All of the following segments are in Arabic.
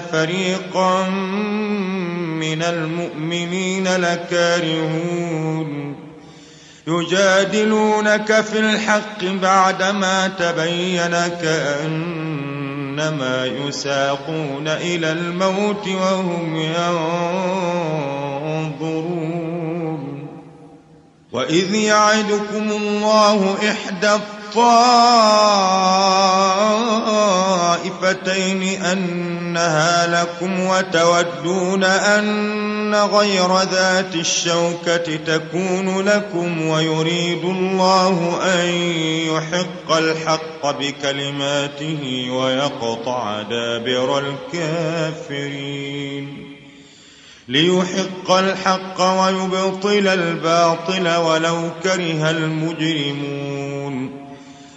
فريقا من المؤمنين لكارهون. يجادلونك في الحق بعدما تبين كأنما يساقون إلى الموت وهم ينظرون. وإذ يعدكم الله إحدى الطائفتين أنها لكم وتودون أن غير ذات الشوكة تكون لكم ويريد الله أن يحق الحق بكلماته ويقطع دابر الكافرين. ليحق الحق ويبطل الباطل ولو كره المجرمون.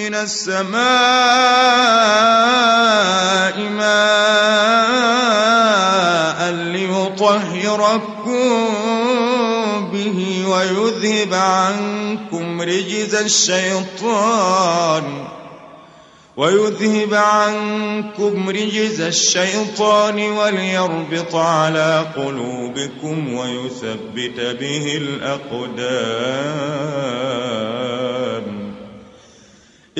من السماء ماء ليطهركم به ويذهب عنكم رجز الشيطان ويذهب عنكم رجز الشيطان وليربط على قلوبكم ويثبت به الأقدام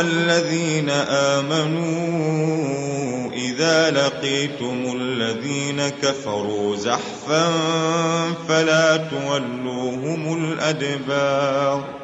الذين آمنوا إذا لقيتم الذين كفروا زحفا فلا تولوهم الأدبار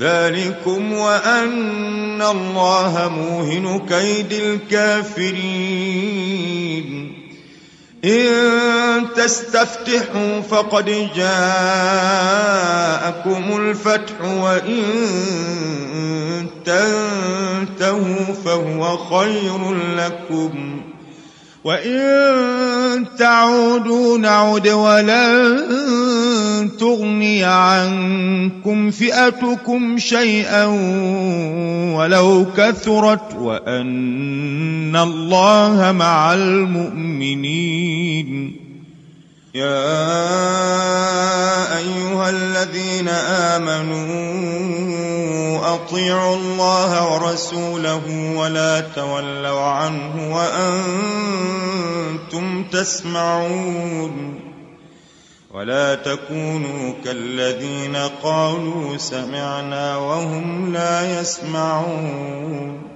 ذلكم وأن الله موهن كيد الكافرين. إن تستفتحوا فقد جاءكم الفتح وإن تنتهوا فهو خير لكم. وإن تعودوا نعد ولن تغني عنكم فئتكم شيئا ولو كثرت وأن الله مع المؤمنين يا أيها الذين آمنوا أطيعوا الله ورسوله ولا تولوا عنه وأنتم تسمعون ولا تكونوا كالذين قالوا سمعنا وهم لا يسمعون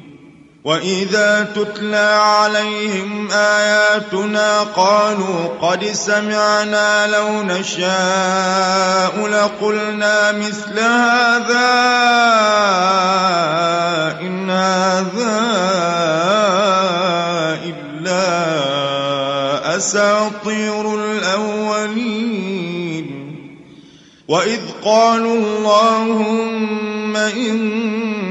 واذا تتلى عليهم اياتنا قالوا قد سمعنا لو نشاء لقلنا مثل هذا ان هذا الا اساطير الاولين واذ قالوا اللهم ان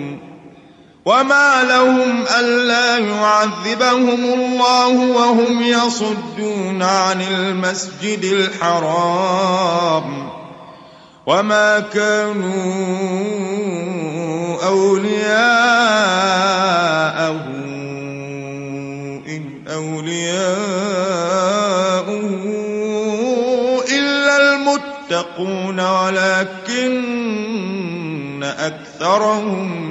وما لهم الا يعذبهم الله وهم يصدون عن المسجد الحرام وما كانوا اولياءه ان اولياءه يتقون ولكن أكثرهم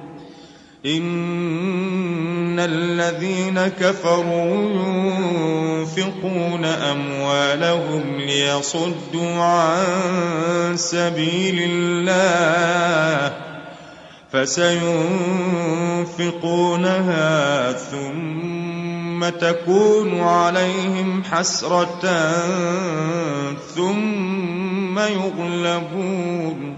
إن الذين كفروا ينفقون أموالهم ليصدوا عن سبيل الله فسينفقونها ثم تكون عليهم حسرة ثم يغلبون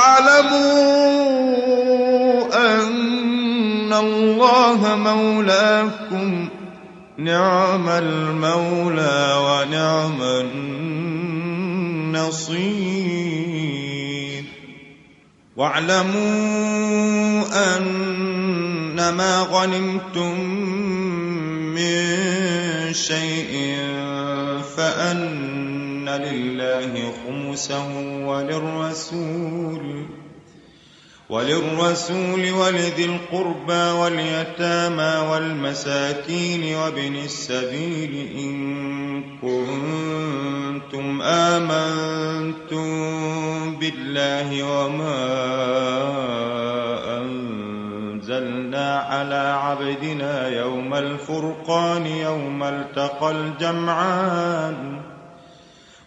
مولاكم نعم المولى ونعم النصير. واعلموا أنما غنمتم من شيء فأن لله خمسه وللرسول. وللرسول ولذي القربى واليتامى والمساكين وابن السبيل إن كنتم آمنتم بالله وما أنزلنا على عبدنا يوم الفرقان يوم التقى الجمعان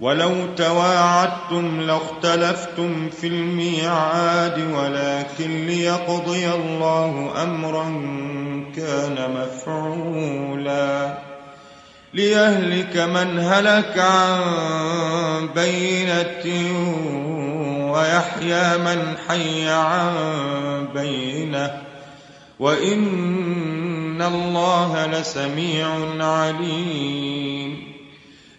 ولو تواعدتم لاختلفتم في الميعاد ولكن ليقضي الله أمرا كان مفعولا. ليهلك من هلك عن بينة ويحيى من حي عن بينة. وإن الله لسميع عليم.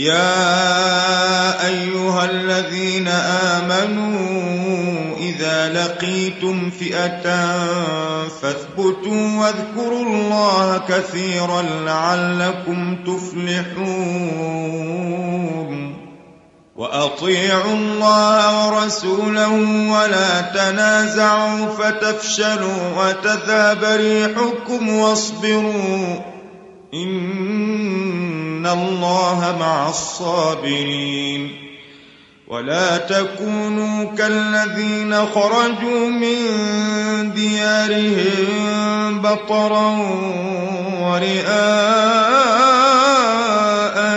يا أيها الذين آمنوا إذا لقيتم فئة فاثبتوا واذكروا الله كثيرا لعلكم تفلحون. وأطيعوا الله ورسوله ولا تنازعوا فتفشلوا وتذاب ريحكم واصبروا. إن الله مع الصابرين ولا تكونوا كالذين خرجوا من ديارهم بطرا ورئاء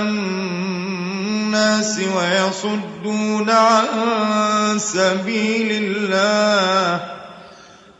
الناس ويصدون عن سبيل الله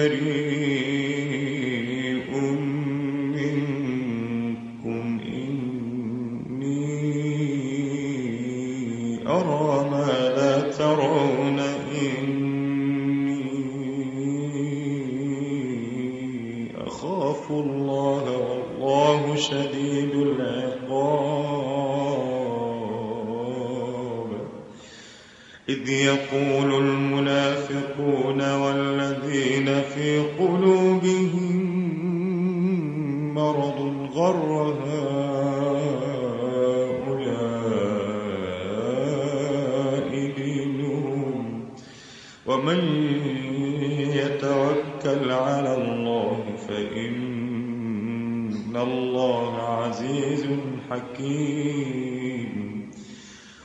بريء منكم إني أرى ما لا ترون إني أخاف الله والله شديد العقاب. إذ يقول المنافقون مرض غر هؤلاء دينهم ومن يتوكل على الله فإن الله عزيز حكيم.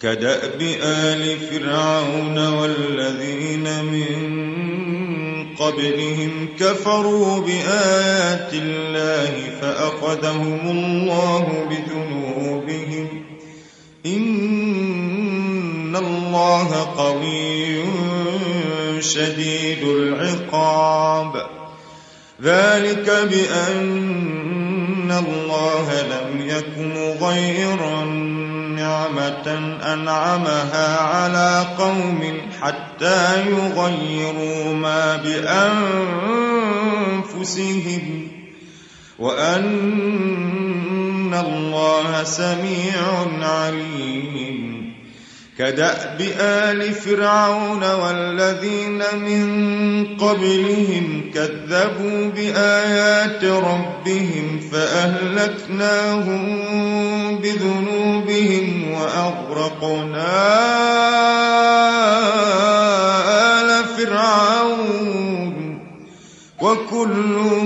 كدأب آل فرعون والذين من قبلهم كفروا بآيات الله فأخذهم الله بذنوبهم. إن الله قوي شديد العقاب. ذلك بأن الله لم يكن غير نعمة أنعمها على قوم حتى يغيروا ما بأنفسهم وأن الله سميع عليم. كدأب آل فرعون والذين من قبلهم كذبوا بآيات ربهم فأهلكناهم بذنوبهم وأغرقنا آل فرعون وكل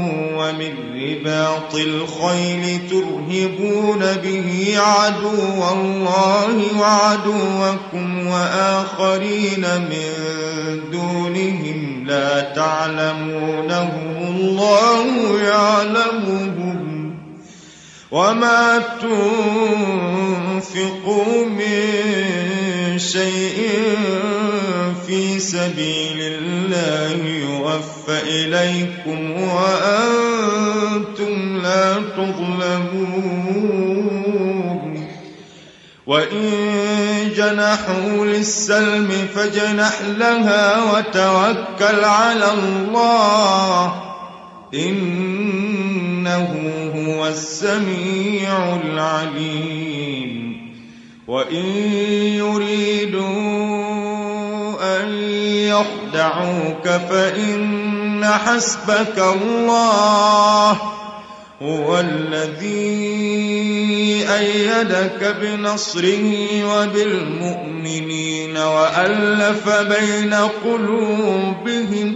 ومن رباط الخيل ترهبون به عدو الله وعدوكم وآخرين من دونهم لا تعلمونهم الله يعلمهم وما تنفقوا من شيء في سبيل الله يوفى إليكم وأنتم لا تظلمون. وإن جنحوا للسلم فاجنح لها وتوكل على الله. إنه هو السميع العليم. وإن يريدوا أن يخدعوك فإن حسبك الله هو الذي أيدك بنصره وبالمؤمنين وألف بين قلوبهم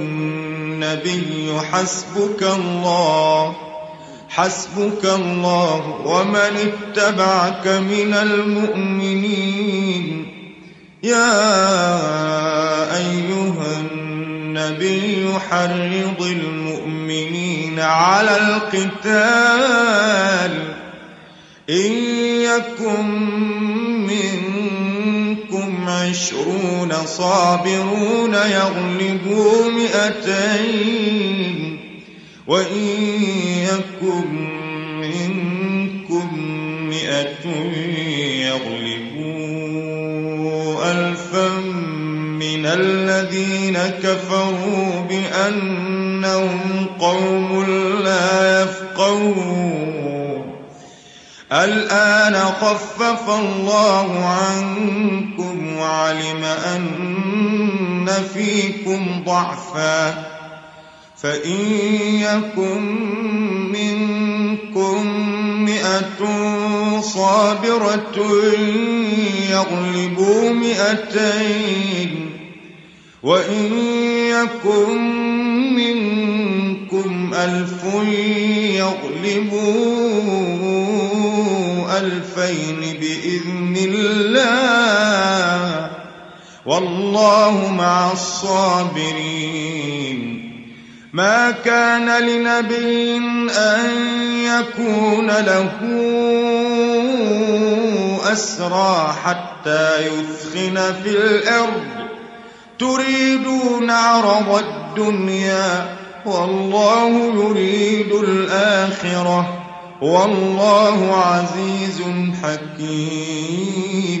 النبي حسبك الله حسبك الله ومن اتبعك من المؤمنين. يا أيها النبي حرض المؤمنين على القتال إن يكن عشرون صابرون يغلبوا مئتين. وإن يكن منكم مئة يغلبوا ألفا من الذين كفروا بأنهم قوم لا يفقهون. الآن خفف الله عنكم وعلم أن فيكم ضعفاً فإن يكن منكم مئة صابرة يغلبوا مئتين وإن يكن منكم ألف يغلبوا ألفين بإذن الله والله مع الصابرين. ما كان لنبي أن يكون له أسرى حتى يثخن في الأرض. تريدون عرض الدنيا والله يريد الآخرة. والله عزيز حكيم.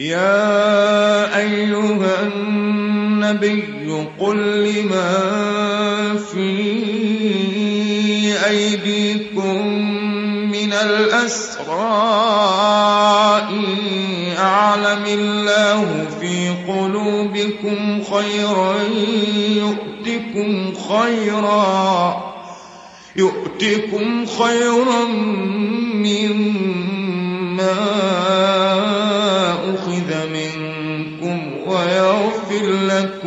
يا أيها النبي قل لمن في أيديكم من الأسرى أعلم الله في قلوبكم خيرا يؤتكم خيرا يؤتكم خيرا مما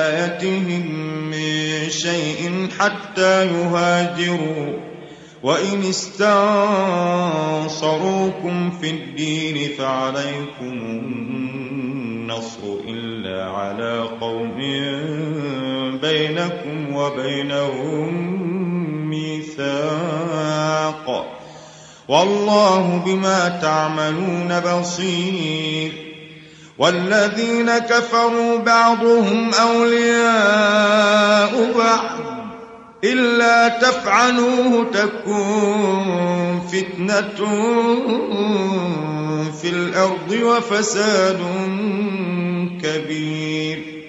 ولايتهم من شيء حتى يهاجروا. وإن استنصروكم في الدين فعليكم النصر إلا على قوم بينكم وبينهم ميثاق. والله بما تعملون بصير. والذين كفروا بعضهم أولياء بعض إلا تفعلوه تكون فتنة في الأرض وفساد كبير.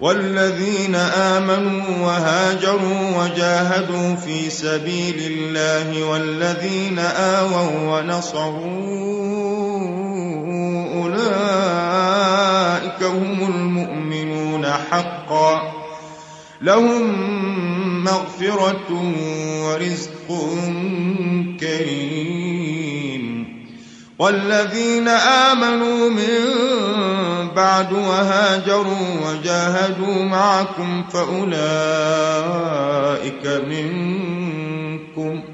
والذين آمنوا وهاجروا وجاهدوا في سبيل الله والذين آووا ونصروا أولئك هم المؤمنون حقا. لهم مغفرة ورزق كريم. والذين آمنوا من بعد وهاجروا وجاهدوا معكم فأولئك منكم.